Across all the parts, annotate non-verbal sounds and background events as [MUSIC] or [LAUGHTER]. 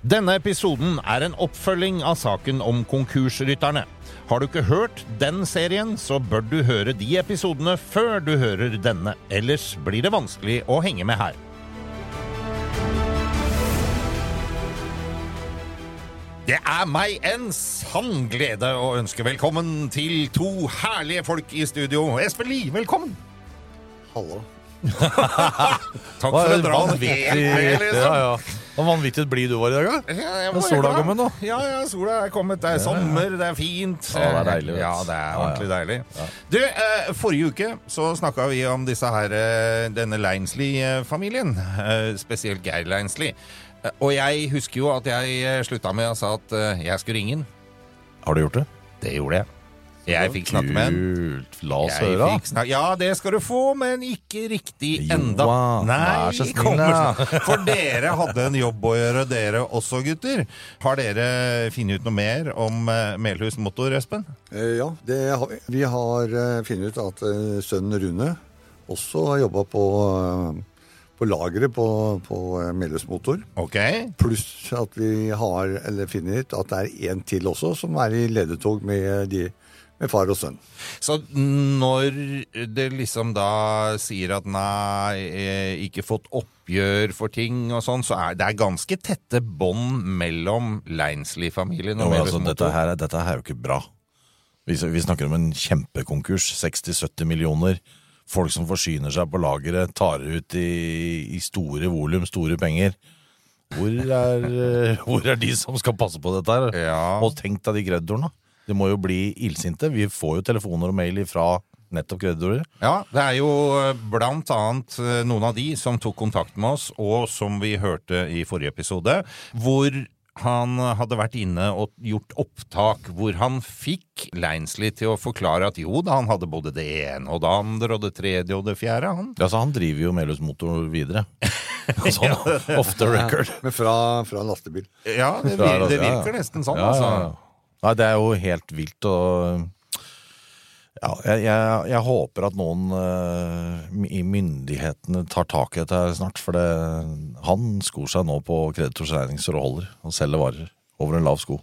Denne episoden er en oppfølging av saken om konkursrytterne. Har du ikke hørt den serien, så bør du høre de episodene før du hører denne. Ellers blir det vanskelig å henge med her. Det er meg en sann glede å ønske velkommen til to herlige folk i studio. Espen Lie, velkommen! Hallo. Takk for å bra liksom. Ja, ja. Og vanvittig blid du var i dag, da. Ja, jeg sola kommet nå. Ja, ja, sola er kommet. Det er sommer, det er fint. Ja, det er deilig, vet. Ja, det er ordentlig deilig. Du, eh, forrige uke så snakka vi om disse her, eh, denne Leinsley-familien. Eh, spesielt Geir Leinsley. Eh, og jeg husker jo at jeg slutta med å sa at jeg skulle ringe inn. Har du gjort det? Det gjorde jeg. Jeg fikk snakke med en. Kult. La oss Jeg høre. fikk Ja, det skal du få, men ikke riktig Jo, enda. Nei, så snill, [LAUGHS] kommer snart. For dere hadde en jobb å gjøre, dere også, gutter. Har dere funnet ut noe mer om eh, Melhus Motor, Espen? Eh, Ja, det har vi. Vi har eh, funnet ut at sønnen Rune også har jobba på, på lageret på, på Melhus Motor. Ok. Pluss at vi har eller finner ut at det er en til også som er i ledetog med, de, med far og sønn. Så når det liksom da sier at nei, eh, ikke fått oppgjør for ting og sånn, så er det er ganske tette bånd mellom Leinsley-familien og altså, dette, her, er- dette her er jo ikke bra. Vi, vi snakker om en kjempekonkurs. 60-70 millioner. Folk som forsyner seg på lageret, tar ut i, i store volum, store penger. Hvor er, eh, [LAUGHS] hvor er de som skal passe på dette her? Ja. Og tenk deg de kreditorene. De må jo bli illsinte. Vi får jo telefoner og mail fra nettopp kreditorer. Ja, det er jo eh, blant annet eh, noen av de som tok kontakt med oss, og som vi hørte i forrige episode, hvor han hadde vært inne og gjort opptak hvor han fikk Leinsley til å forklare at jo da, han hadde både det ene og det andre og det tredje og det fjerde, han. Ja, så Han driver jo Melhus Motor videre. [LAUGHS] sånn off the record. Men fra, fra lastebil. Ja, det, det ja, ja. virker nesten sånn, Ja, altså. Nei, det er jo helt vilt og ja, jeg, jeg, jeg håper at noen uh, i myndighetene tar tak i dette snart. For det, han skor seg nå på kreditors regning det holder, og selger varer over en lav sko.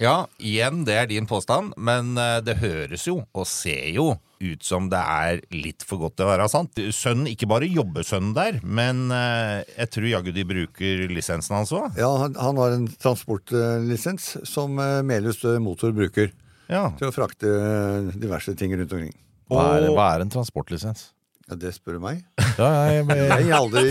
Ja, igjen, det er din påstand, men eh, det høres jo og ser jo ut som det er litt for godt til å være sant. Sønnen, ikke bare jobber sønnen der, men eh, jeg tror jaggu de bruker lisensen hans òg. Ja, han, han har en transportlisens som eh, Melhus Motor bruker Ja. til å frakte diverse ting rundt omkring. Hva er, hva er en transportlisens? Ja, det spør du meg. Ja, jeg, men... Jeg har aldri,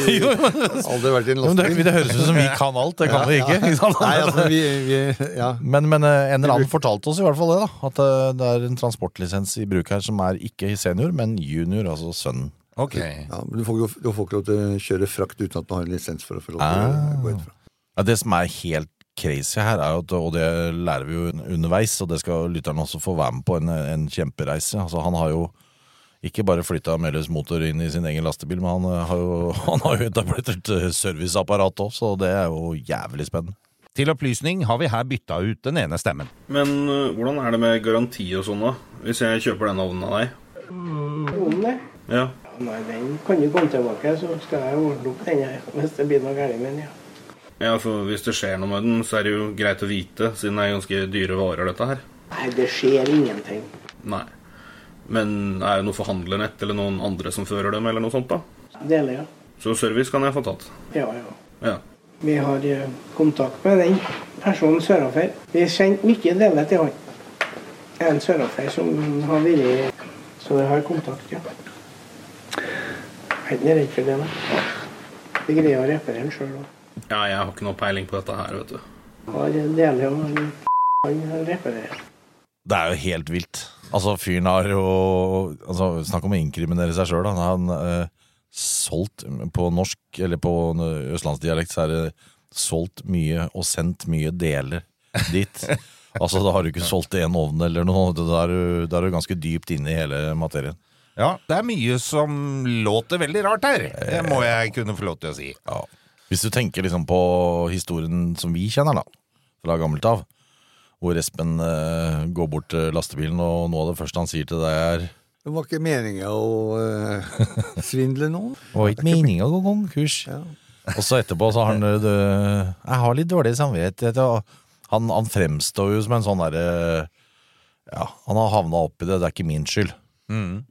[LAUGHS] aldri vært i en lastebil. det, det høres ut som vi kan alt. Det kan vi ikke. ikke? Nei, altså, vi, vi, ja. Men, men eh, en eller annen fortalte oss i hvert fall det, da. At eh, det er en transportlisens i bruk her som er ikke senior, men junior, altså sønnen. Ok. Ja, men du får, du får ikke lov til å kjøre frakt uten at du har en lisens for å få lov til Ah. å gå ut fra. Ja, det som er helt crazy her, er jo at, og det lærer vi jo underveis, og det skal lytterne også få være med på, en, en kjempereise. Altså, han har jo ikke bare flytta Melles Motor inn i sin egen lastebil, men han eh, har jo, [LAUGHS] han har jo etablert et eh, serviceapparat òg, så det er jo jævlig spennende. Til opplysning har vi her bytta ut den ene stemmen. Men øh, hvordan er det med garanti og sånn, da? Hvis jeg kjøper denne ovnen av deg? Mm, det? Ja. Nei, den kan du komme tilbake, så skal jeg ordne opp den [LAUGHS] hvis det blir noe galt med den. Ja. Ja, for Hvis det skjer noe med den, så er det jo greit å vite, siden det er ganske dyre varer, dette her. Nei, det skjer ingenting. Nei. Men er det noe forhandlernett eller noen andre som fører dem, eller noe sånt, da? Deler, ja. Så service kan jeg få tatt. Ja, ja. Ja. Vi har eh, kontakt med den personen sørafor. Vi sendte mye deler til han. En sørafor som har vært Så vi har kontakt, ja. Jeg er redd for det, nei. Vi greier å reparere den sjøl òg. ja, jeg har ikke noe peiling på dette her, vet du. Har deler og han reparerer. Det er jo helt vilt. Altså, fyren har jo altså, Snakk om å inkriminere seg sjøl. Han har eh, solgt på norsk, eller på østlandsdialekt, så er det solgt mye og sendt mye deler dit. [LAUGHS] altså, da har du ikke solgt én ovn eller noe. Da er, du, da er du ganske dypt inne i hele materien. Ja, det er mye som låter veldig rart her. Det må jeg kunne få lov til å si. Ja. Hvis du tenker liksom på historien som vi kjenner, da, fra gammelt av, hvor Espen eh, går bort til lastebilen, og noe av det første han sier til deg, er Det var ikke meninga å eh, [LAUGHS] svindle noen. Det var ikke meninga å gå konkurs. Ja. Og så etterpå så har han det, Jeg har litt dårlig samvittighet. og Han, han fremstår jo som en sånn derre Ja, han har havna oppi det, det er ikke min skyld.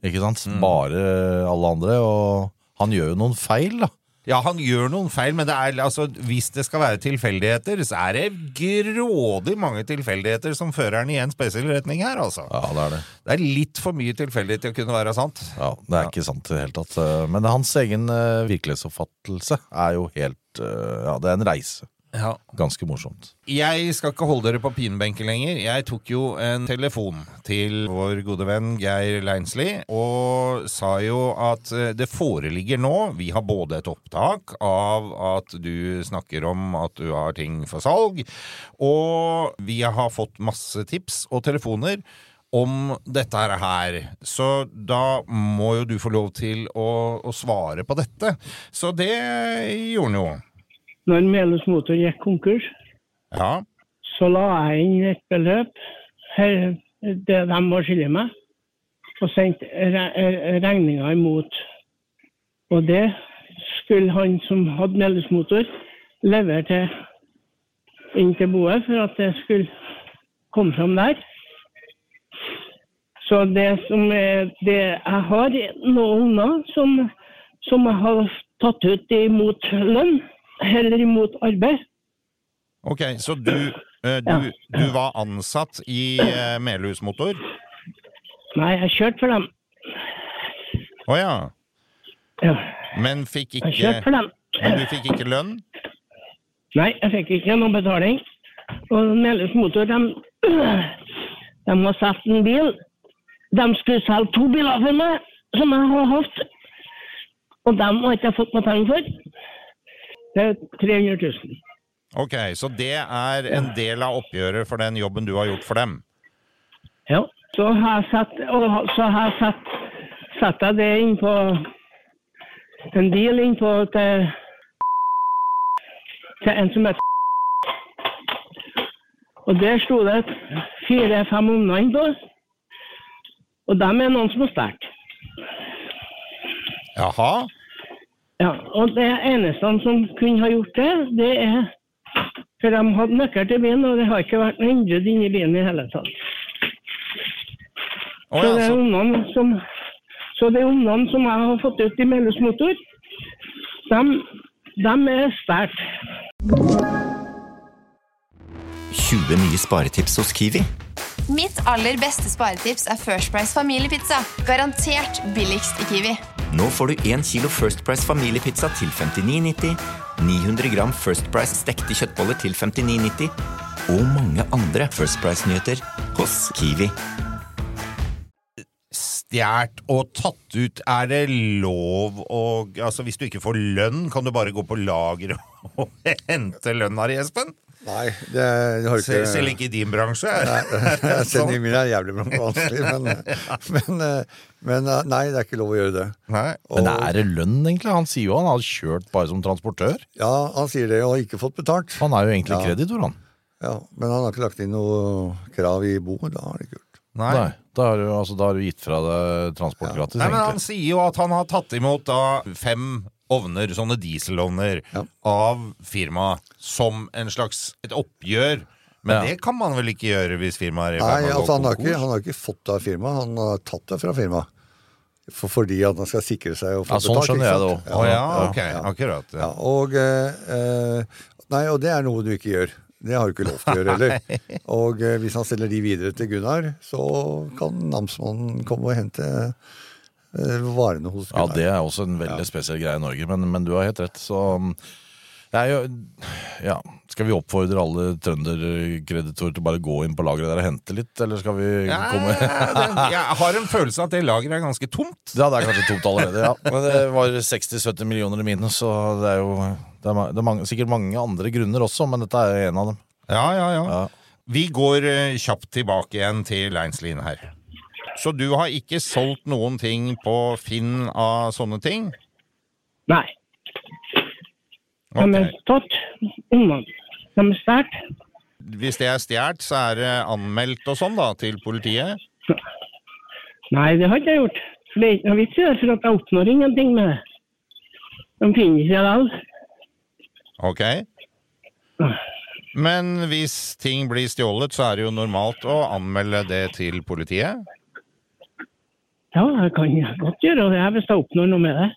Ikke sant? Bare alle andre. Og han gjør jo noen feil, da. Ja, han gjør noen feil, men det er, altså, hvis det skal være tilfeldigheter, så er det grådig mange tilfeldigheter som fører han i en spesiell retning her, altså. Ja, det er det. Det er litt for mye tilfeldighet til å kunne være sant. Ja, Det er ikke sant i det hele tatt. eh, Men hans egen eh, virkelighetsoppfattelse er jo helt eh, Ja, det er en reise. Ja. Ganske morsomt. Jeg skal ikke holde dere på pinebenken lenger. Jeg tok jo en telefon til vår gode venn Geir Leinsli og sa jo at eh, det foreligger nå Vi har både et opptak av at du snakker om at du har ting for salg, og vi har fått masse tips og telefoner om dette her- her. Så da må jo du få lov til å, å svare på dette. Så det gjorde han jo. Når Melhus Motor gikk konkurs, Ja. så la jeg inn et beløp, her, det de må skylde meg, og sendte re regninga imot. Og det skulle han som hadde Melhus Motor, levere til, inn til boet for at det skulle komme fram der. Så det som er det, Jeg har noen unger som, som jeg har tatt ut imot lønn, eller imot arbeid. Ok, så du, eh, du, du var ansatt i eh, Melhus Motor? Nei, jeg kjørte for dem. Å ja. Ja, Men fikk jeg ikke kjørte for dem. Men du fikk ikke lønn? Nei, jeg fikk ikke noen betaling. Og Melhus Motor, de, [CLEARS THROAT] de har solgt en bil. De skulle selge to biler for meg, som jeg har hatt. Og dem har ikke jeg fått noe penger for. Det er 300 000. Ok, så det er en del av oppgjøret for den jobben du har gjort for dem? Ja. Så har jeg satt, så har jeg satt, satt jeg det inn på en deal inn på til, til en som heter Og der sto det fire-fem unger innpå. Og dem er noen som har stjålet. Jaha? Ja, og det eneste som kunne ha gjort det, det er For de hadde nøkkel til bilen, og det har ikke vært noe innbrudd inni bilen i hele tatt. Å Så så det er så, ungene som Så det er ungene som jeg har fått ut i Melhus Motor, de, de er sterkt. 20 nye sparetips hos Kiwi. Mitt aller beste sparetips er First Price familiepizza. Garantert billigst i Kiwi. Nå får du 1 kilo First Price familiepizza til 59,90, 900 gram First Price stekte kjøttboller til 59,90 og mange andre First Price-nyheter hos Kiwi. stjålet og tatt ut, er det lov å Altså, hvis du ikke får lønn, kan du bare gå på lager og [LAUGHS] hente lønna di, Espen? Nei, det, det har ikke Selv ikke i din bransje? [LAUGHS] [LAUGHS] Selv Sånn. min er jævlig vanskelig, men, [LAUGHS] men, eh, men eh, nei, det er ikke lov å gjøre det. Nei. Men er det lønn, egentlig? Han sier jo han har kjørt bare som transportør. Ja, han sier det, og ikke fått betalt. Han er jo egentlig Ja. kreditor, han. Ja, men han har ikke lagt inn noe krav i bo, Da har det ikke gjort. Nei. Nei. Da har du, altså, da har du gitt fra deg transport gratis, Nei, men Han sier jo at han har tatt imot da fem ovner, sånne dieselovner, Ja. av firmaet som en slags et oppgjør. Men Ja. det kan man vel ikke gjøre hvis firmaet er i ferd med å altså gå han har, ikke, konkurs? han har ikke fått det av firmaet, han har tatt det fra firmaet. For, fordi at han skal sikre seg å få Ja, sånn betalt. skjønner jeg det òg. ja, ja, ok, akkurat. Og, eh, eh, nei, og det er noe du ikke gjør. Det har du ikke lov til å gjøre [LAUGHS] heller. Og eh, hvis han selger de videre til Gunnar, så kan namsmannen komme og hente varene hos Ja, det er også en veldig spesiell greie i Norge, men, men du har helt rett. Så um, jo Ja, skal vi oppfordre alle trønderkreditorer til bare gå inn på lageret der og hente litt, eller skal vi Ja, komme det- jeg har en følelse av at det lageret er ganske tomt. Ja, det er kanskje tomt allerede, ja. Men det var 60-70 millioner i minus, så det er jo det er, det er mange, sikkert mange andre grunner også, men dette er en av dem. Ja, ja, ja. Ja. Vi går eh, kjapt tilbake igjen til Leinslien her. Så du har ikke solgt noen ting på Finn av sånne ting? Nei. De er tatt unna. De er stjålet. Hvis det er stjålet, så er det anmeldt og sånn da, til politiet? Nei, det har ikke jeg gjort. Det er ikke noe vits i det, for jeg oppnår ingenting med det. De finner ikke det vel. Ok. Men hvis ting blir stjålet, så er det jo normalt å anmelde det til politiet? Ja, jeg kan godt gjøre det hvis jeg oppnår noe med det.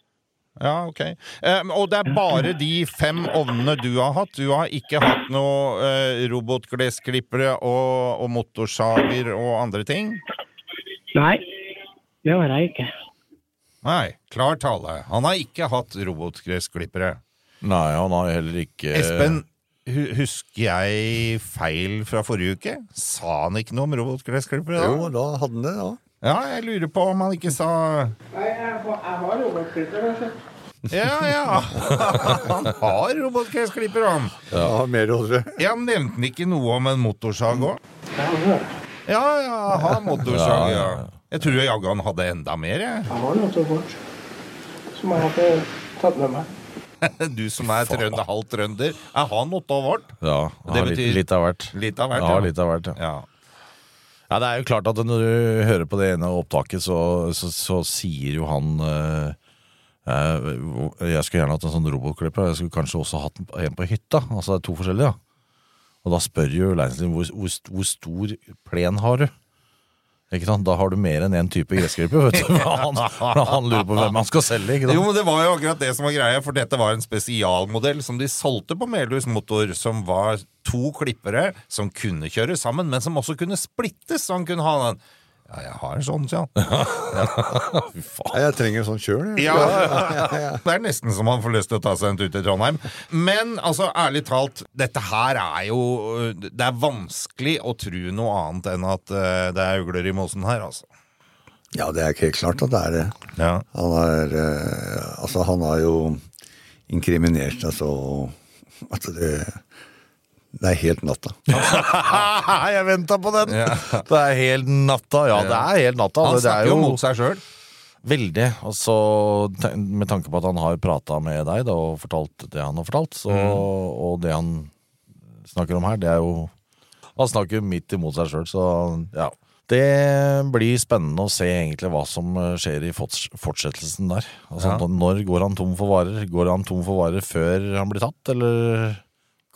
Ja, ok. Eh, og det er bare de fem ovnene du har hatt? Du har ikke hatt noe Robotglesklippere robotgressklippere og, og motorsager og andre ting? Nei, det har jeg ikke. Nei, klar tale. Han har ikke hatt robotgressklippere. Nei, han har heller ikke Espen, husker jeg feil fra forrige uke? Sa han ikke noe om robotgressklippere da? Jo, da hadde han det, ja. Ja, jeg lurer på om han ikke sa Nei, jeg har robotklipper. Ja, [LAUGHS] ja. Han har robotgressklipper, han. Ja, mer også. Ja, men Nevnte han ikke noe om en motorsag òg? Ja, ja, ha motorsag, ja. Jeg tror jaggu han hadde enda mer, jeg. Jeg har noe til bort som jeg har tatt med meg. [LAUGHS] Du som er trønder, halvt trønder. Jeg har noe av vårt? Ja, jeg har betyr- litt av hvert. Litt av hvert, ja. ja. litt av hvert, ja. Ja. Ja, det er jo klart at når du hører på det ene opptaket, så, så, så sier jo han eh, eh, Jeg skulle gjerne hatt en sånn robotklipper. Jeg skulle kanskje også hatt en på hytta. Altså det er to forskjellige. Da. Og da spør jo Leinslien hvor, hvor, hvor stor plen har du? Ikke sant? Da har du mer enn én type gressklipper. [LAUGHS] Han, han lurer på hvem han skal selge. Jo, men Det var jo akkurat det som var greia, for dette var en spesialmodell som de solgte på Melhus Motor, som var to klippere som kunne kjøre sammen, men som også kunne splittes, så han kunne ha den. Ja, jeg har en sånn, sier han. [LAUGHS] Ja, Jeg trenger en sånn sjøl. Ja, Det er nesten så man får lyst til å ta seg en tur til Trondheim. Men altså, ærlig talt, dette her er jo Det er vanskelig å tro noe annet enn at eh, det er ugler i mosen her, altså. Ja, det er ikke helt klart at det er det. Ja. Han er eh, Altså, han har jo inkriminert seg så at det Det er helt natta. [LAUGHS] Jeg venta på den! Ja. Det er helt natta. Ja, det er helt natta. Han det snakker jo mot seg sjøl. Veldig. Altså, med tanke på at han har prata med deg da, og fortalt det han har fortalt, så, og det han snakker om her, det er jo Han snakker jo midt imot seg sjøl, så ja. Det blir spennende å se egentlig hva som eh, skjer i fortsettelsen der. Altså, Ja. Når går han tom for varer? Går han tom for varer før han blir tatt, eller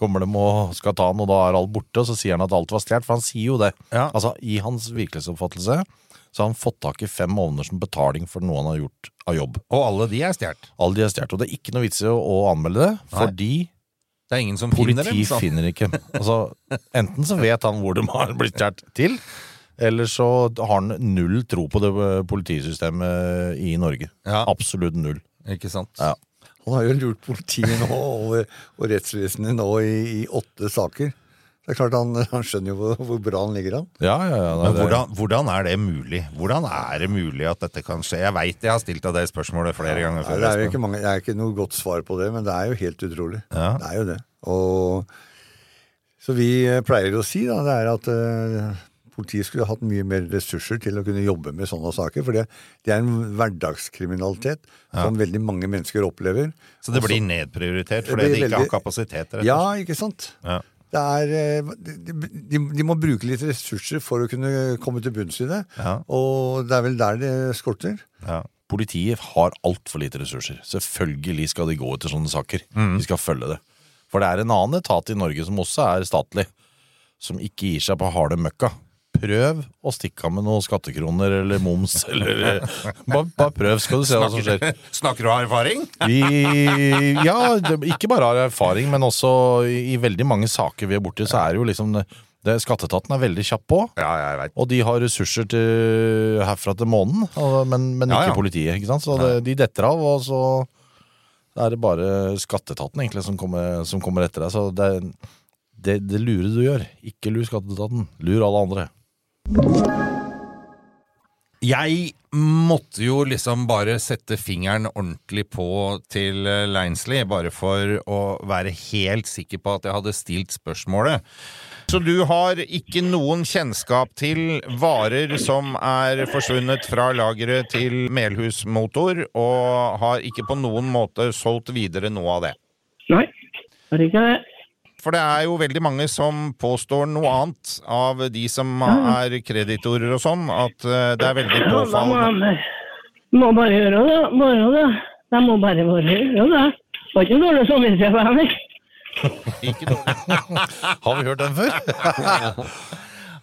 kommer de og skal ta han, og da er alt borte, og så sier han at alt var stjålet? For han sier jo det. Ja. Altså, I hans virkelighetsoppfattelse så har han fått tak i fem ovner som betaling for noe han har gjort av jobb. Og alle de er stjålet. Alle de er stjålet, og det er ikke noe vits i å, å anmelde det, fordi Det er ingen som finner dem. så. finner ikke. Altså, enten så vet han hvor de har blitt stjålet til, eller så har han null tro på det eh, politisystemet i Norge. Ja. Absolutt null. Ikke sant? Ja. Han har jo lurt politiet nå og, og rettsvesenet nå i, i åtte saker. Det er klart Han, han skjønner jo hvor, hvor bra han ligger an. Ja, ja, ja. Men hvordan, hvordan er det mulig? Hvordan er det mulig at dette kan skje? Jeg veit jeg har stilt deg det spørsmålet flere ganger Nei, før. det er jo ikke, mange, det er ikke noe godt svar på det, men det er jo helt utrolig. Ja. Det er jo det. Og, så vi pleier å si da, det er at eh, politiet skulle hatt mye mer ressurser til å kunne jobbe med sånne saker. For det, det er en hverdagskriminalitet som veldig mange mennesker opplever. Så det blir nedprioritert fordi de ikke veldig- har kapasitet? rett og Ja, ikke sant? Ja. Det er, eh, de, de, de må bruke litt ressurser for å kunne komme til bunns i det. Ja. Og det er vel der det skorter. Ja. Politiet har altfor lite ressurser. Selvfølgelig skal de gå etter sånne saker. De skal følge det. For det er en annen etat i Norge som også er statlig, som ikke gir seg på harde møkka. Prøv å stikke av med noen skattekroner eller moms, [LAUGHS] eller bare, bare prøv, skal du se hva som skjer. Snakker, du av erfaring? Vi, ja, ikke bare har erfaring, men også i, i veldig mange saker vi er borti, så er det jo liksom det, Skatteetaten er veldig kjapp på. Ja. Og de har ressurser til herfra til månen, men, men Ja, ikke ja. politiet. ikke sant? Så det, de detter av, og så er det bare skatteetaten egentlig som kommer, som kommer etter deg. Så det, det, det lure du gjør, ikke lur skatteetaten, lur alle andre. Jeg måtte jo liksom bare sette fingeren ordentlig på til eh, Leinsley, bare for å være helt sikker på at jeg hadde stilt spørsmålet. Så du har ikke noen kjennskap til varer som er forsvunnet fra lageret til Melhus Motor, og har ikke på noen måte solgt videre noe av det? Nei, har ikke det. For det er jo veldig mange som påstår noe annet av de som er kreditorer og sånn, at eh, det er veldig Ja, da må må bare gjøre det. Bare det. De må bare bare gjøre det. Har ikke dårlig samvittighet for henne. [LAUGHS] Ikke dårlig. [LAUGHS] Har vi hørt den før? [LAUGHS]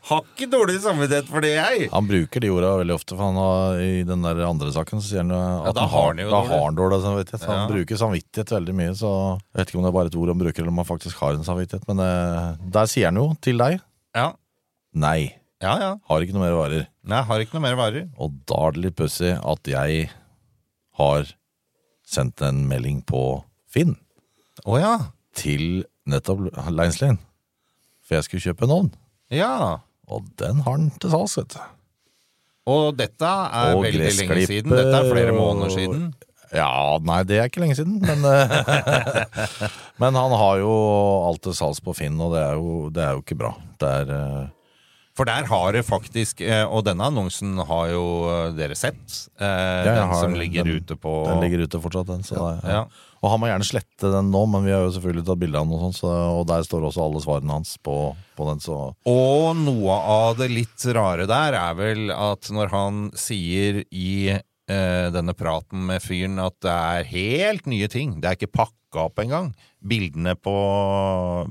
Har ikke dårlig samvittighet for det, jeg. Han bruker de orda veldig ofte, for han har, i den der andre saken så sier han at da har han da har han dårlig samvittighet. Han Ja. Bruker samvittighet veldig mye, så jeg vet ikke om det er bare et ord han bruker, eller om han faktisk har en samvittighet. Men eh, der sier han jo til deg Ja, nei, ja. ja. har ikke noe mer varer. Nei, har ikke noe mer varer. Og da er det litt pussig at jeg har sendt en melding på Finn Å ja. til nettopp Leinslein. For jeg skulle kjøpe en ovn. Ja. Og den har han til salgs, vet du. Og dette er Og veldig lenge siden. Dette er flere måneder siden. Ja, nei, det er ikke lenge siden, men eh, [LAUGHS] Men han har jo alt til salgs på Finn, og det er jo, det er jo ikke bra. Det er eh, For der har det faktisk eh, Og denne annonsen har jo dere sett. Den har- som ligger den- ute på Den ligger ute fortsatt, den. Så det, Ja. Og han må gjerne slette den nå, men vi har jo selvfølgelig tatt bilde av den, og sånt, så, og der står også alle svarene hans på, på den, så Og noe av det litt rare der er vel at når han sier i eh, denne praten med fyren at det er helt nye ting, det er ikke pakka opp engang, bildene på,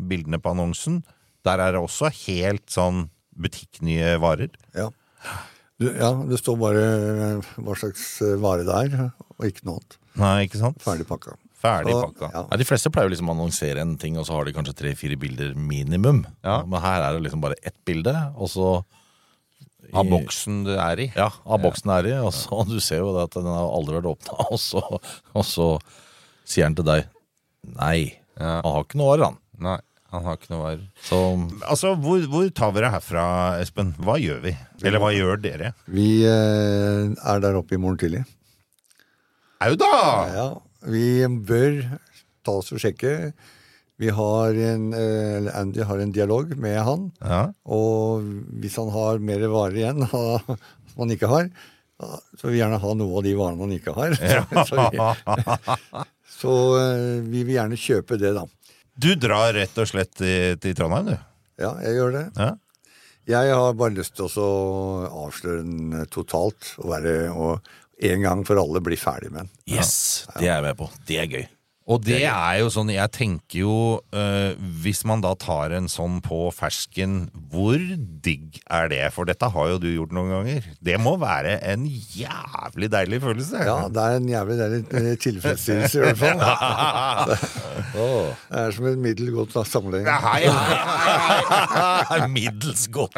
bildene på annonsen, der er det også helt sånn butikknye varer. Ja. Du, ja, det står bare eh, hva slags eh, vare det er, og ikke noe annet. Nei, ikke sant? Ferdig pakka. Ferdig Så, pakka. Ja. Nei, De fleste pleier jo liksom å annonsere en ting, og så har de kanskje tre-fire bilder minimum. Ja. Men her er det liksom bare ett bilde, og så Av boksen du er i. Ja, av boksen er i, og så [LAUGHS] du ser jo det at den har aldri vært åpna, [LAUGHS] og, så- og så sier han til deg nei. Ja. Han har ikke noe arr, han. Nei, han har ikke noe arr. Altså, hvor, hvor tar vi det herfra, Espen? Hva gjør vi? Eller hva gjør dere? Vi eh, er der oppe i morgen tidlig. Au da! Ja, vi bør ta oss og sjekke. Vi har en, eh, eller Andy har en dialog med han, Ja. og hvis han har mer varer igjen [LAUGHS] som han ikke har, så vil vi gjerne ha noe av de varene han ikke har. [LAUGHS] så vi, [LAUGHS] så eh, vi vil gjerne kjøpe det, da. Du drar rett og slett til, til Trondheim, du? Ja, jeg gjør det. Ja. Jeg har bare lyst til å avsløre den totalt, og, være, og en gang for alle bli ferdig med den. yes, det er jeg med på. Det er gøy. Og det er jo sånn, jeg tenker jo øh, Hvis man da tar en sånn på fersken, hvor digg er det? For dette har jo du gjort noen ganger. Det må være en jævlig deilig følelse. Ja, det er en jævlig deilig eh, tilfredsstillelse i hvert fall. [LAUGHS] Det er som et middel godt sammenligning. Middels godt.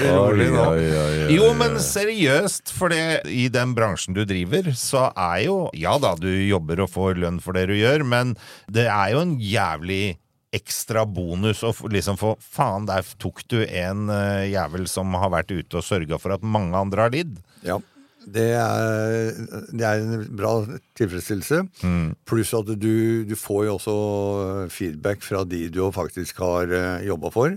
Rolig nå. [LAUGHS] [LAUGHS] Jo, men seriøst, for det, i den bransjen du driver, så er jo Ja da, du jobber og får lønn for det du gjør, men det er jo en jævlig ekstra bonus å liksom få Faen, der tok du en uh, jævel som har vært ute og sørga for at mange andre har lidd. Ja, det er, det er en bra tilfredsstillelse. Pluss at du, du får jo også feedback fra de du faktisk har jobba for.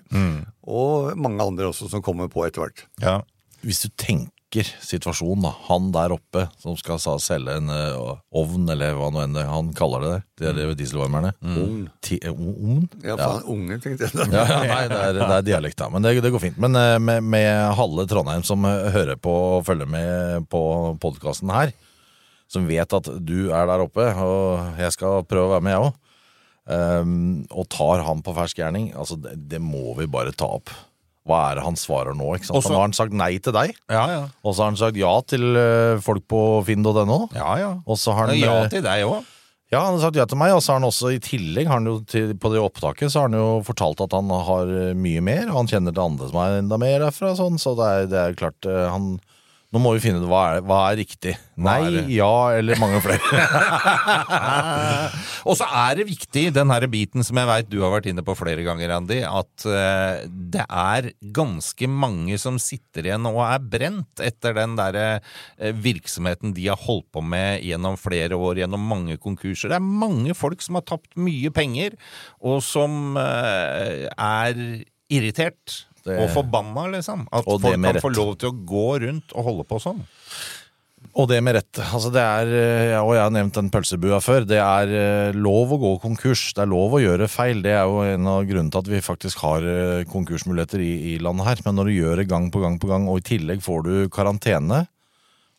Og mange andre også som kommer på etter hvert. Ja. Hvis du tenker vakker situasjon, da. Han der oppe som skal sa, selge en uh, ovn, eller hva nå enn han kaller det der. Det er det dieselvarmerne. Ung. Ti- eh, Ovn? Ja, faen, unge, tenkte jeg. Ja, ja, nei, det er, det er dialekt, da. Men det, det går fint. Men uh, med, med halve Trondheim som hører på og følger med på podkasten her, som vet at du er der oppe, og jeg skal prøve å være med, jeg òg, og tar han på fersk gjerning, altså det, det må vi bare ta opp. Hva er det han svarer nå? ikke sant? Også- har han sagt nei til deg, Ja, ja. og så har han sagt ja til eh, folk på finn.no. Ja, ja. Og så har han Ja eh, til deg òg. ja, han har sagt ja til meg, og så har han også i tillegg har han jo til, på det opptaket så har han jo fortalt at han har eh, mye mer, og han kjenner til andre som er enda mer derfra, sånn, så det er, det er klart han Nå må vi finne ut hva er, hva er riktig. Hva Nei, er ja eller mange flere. [LAUGHS] Og så er det viktig, den her biten som jeg veit du har vært inne på flere ganger, Andy, at uh, det er ganske mange som sitter igjen og er brent etter den derre uh, virksomheten de har holdt på med gjennom flere år, gjennom mange konkurser. Det er mange folk som har tapt mye penger, og som uh, er irritert. Det- Og forbanna, liksom. At folk kan kan få lov til å gå rundt og holde på sånn. Og det med rette. Altså det er, eh, og jeg har nevnt den pølsebua før. Det er eh, lov å gå konkurs. Det er lov å gjøre feil. Det er jo en av grunnene til at vi faktisk har eh, konkursmuligheter i, i landet her. Men når du gjør det gang på gang på gang, og i tillegg får du karantene,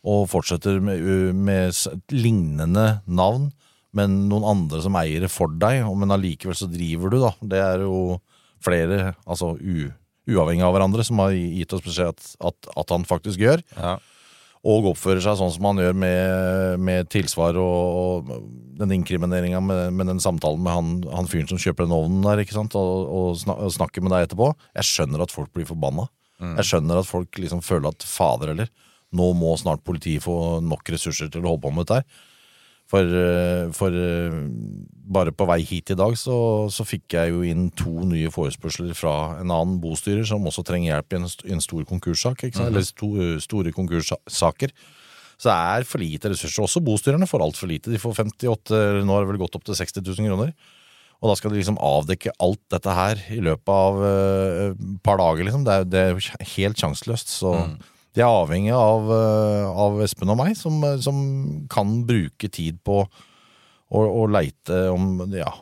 og fortsetter med, med lignende navn, men noen andre som eier det for deg, men allikevel så driver du, da. Det er jo flere, altså u, uavhengig av hverandre, som har gitt oss beskjed at, at, at han faktisk gjør Ja. og oppfører seg sånn som han gjør med, med tilsvar og, og den inkrimineringa med, med den samtalen med han, han fyren som kjøper den ovnen der, ikke sant, og, og, snak, og snakker med deg etterpå. Jeg skjønner at folk blir forbanna. Jeg skjønner at folk liksom føler at fader eller, nå må snart politiet få nok ressurser til å holde på med dette her. For, eh, for eh, bare på vei hit i dag så, så fikk jeg jo inn to nye forespørsler fra en annen bostyrer som også trenger hjelp i en, en stor konkurssak. Sant? Eller sto, store konkurssaker. Så det er for lite ressurser. Også bostyrerne får altfor lite. De får 58, eller nå har det vel gått opp til 60 000 kroner. Og da skal de liksom avdekke alt dette her i løpet av et et par dager, liksom. Det er, det er jo helt sjanseløst. Så de er avhengig av, eh, av Espen og meg, som, eh, som kan bruke tid på å, å leite om Ja,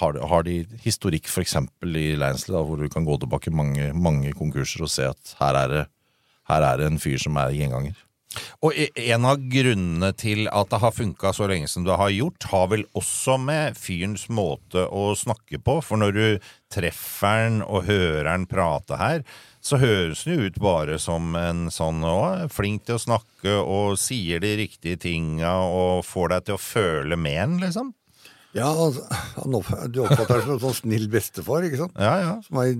har, har de historikk f.eks. i Lansley, hvor du kan gå tilbake mange, mange konkurser og se at her er det, her er det en fyr som er gjenganger. Og e- en av grunnene til at det har funka så lenge som det har gjort, har vel også med fyrens måte å snakke på. For når du treffer han og hører han prate her, så høres han jo ut bare som en sånn å, flink til å snakke og sier de riktige tinga og får deg til å føle med han, liksom. Ja, altså, han opp, Du oppfatter deg som en sånn snill bestefar, ikke sant? Ja, ja. Som har,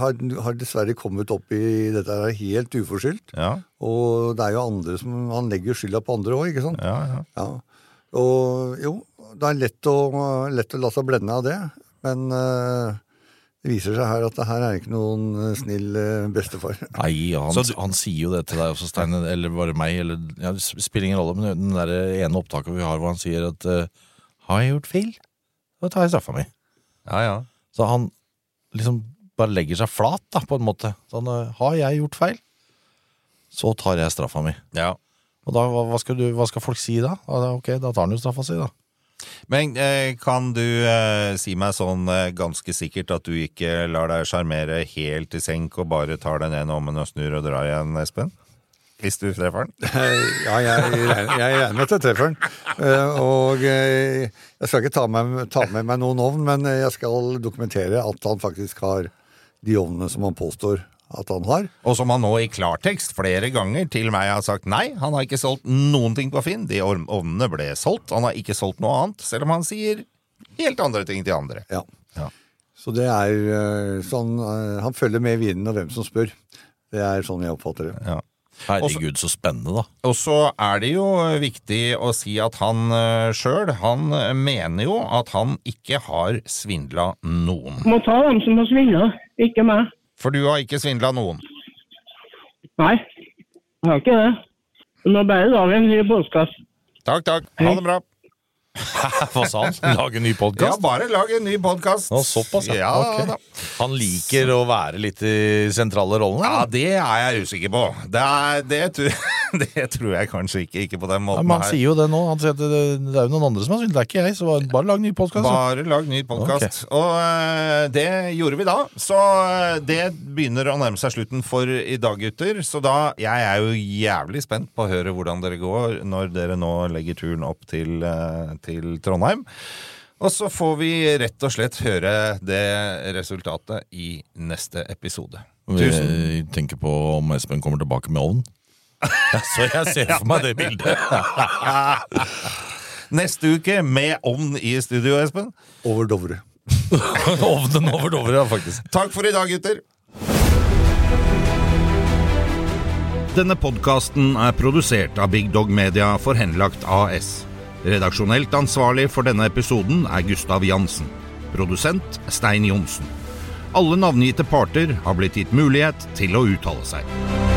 har, har dessverre kommet opp i dette her helt uforskyldt. Ja, Og det er jo andre som Han legger jo skylda på andre òg, ikke sant? ja, ja. Ja. Og jo, det er lett å, lett å la seg blende av det, men uh, det viser seg her at det her er ikke noen eh, snill eh, bestefar. Nei, han, du- han sier jo det til deg også, Stein, eller bare meg, eller ja, Det spiller ingen rolle, men den der ene opptaket vi har hvor han sier at eh, Har jeg gjort feil? Da tar jeg straffa mi. ja, ja. Så han liksom bare legger seg flat, da, på en måte. Sånn, har jeg gjort feil, så tar jeg straffa mi. ja. Og da, hva, skal du, hva skal folk si? Da? Ok, da tar han jo straffa si, da. Men eh, kan du eh, si meg sånn eh, ganske sikkert at du ikke lar deg sjarmere helt i senk og bare tar den ene ommen og snur og drar igjen, Espen? Hvis du treffer den? [LAUGHS] Ja, jeg regner, med at jeg treffer den. Eh, Og eh, jeg skal ikke ta med, ta med meg noen ovn, men jeg skal dokumentere at han faktisk har de ovnene som han påstår at han har. Og som han nå i klartekst flere ganger til meg har sagt nei, han har ikke solgt noen ting på Finn. De ovnene ble solgt, han har ikke solgt noe annet, selv om han sier helt andre ting til andre. Ja. Ja. Så det er eh, sånn Han følger med vinden og hvem som spør. Det er sånn jeg oppfatter det. Ja. Herregud, så spennende, da. Og så er det jo viktig å si at han sjøl, han eh, mener jo at han ikke har svindla noen. Må ta dem som har svindla, ikke meg. For du har ikke svindla noen. Nei, jeg har ikke det. Nå bærer dagen ny podkast. Takk, takk. Ha det bra. [LAUGHS] Hva sa han? Lage en ny Ja, bare lag en ny podkast. Såpass, ja. ja. Ok. Han liker å være litt i sentrale rollene? Ja, det er jeg usikker på. Det, er, det, tror, [LAUGHS] det tror jeg kanskje ikke. Ikke på den Ja, måten men han her. sier jo det nå. Han sier at det, det er jo noen andre som har syntes det er ikke jeg, så bare lag ny podkast. Bare lag ny podkast. Og eh, det gjorde vi da. Så eh, det begynner å nærme seg slutten for i dag, gutter. Så da Jeg er jo jævlig spent på å høre hvordan dere går når dere nå legger turen opp til, eh, til Trondheim. Og så får vi rett og slett høre det resultatet i neste episode. Tusen Vi tenker på om Espen kommer tilbake med ovn. Så jeg ser for meg det bildet. Neste uke med ovn i studio, Espen. Over Dovre. [LAUGHS] Ovnen over Dovre, ja, faktisk. Takk for i dag, gutter. Denne podkasten er produsert av Big Dog Media for Henlagt AS. Redaksjonelt ansvarlig for denne episoden er Gustav Jansen. Produsent Stein Johnsen. Alle navngitte parter har blitt gitt mulighet til å uttale seg.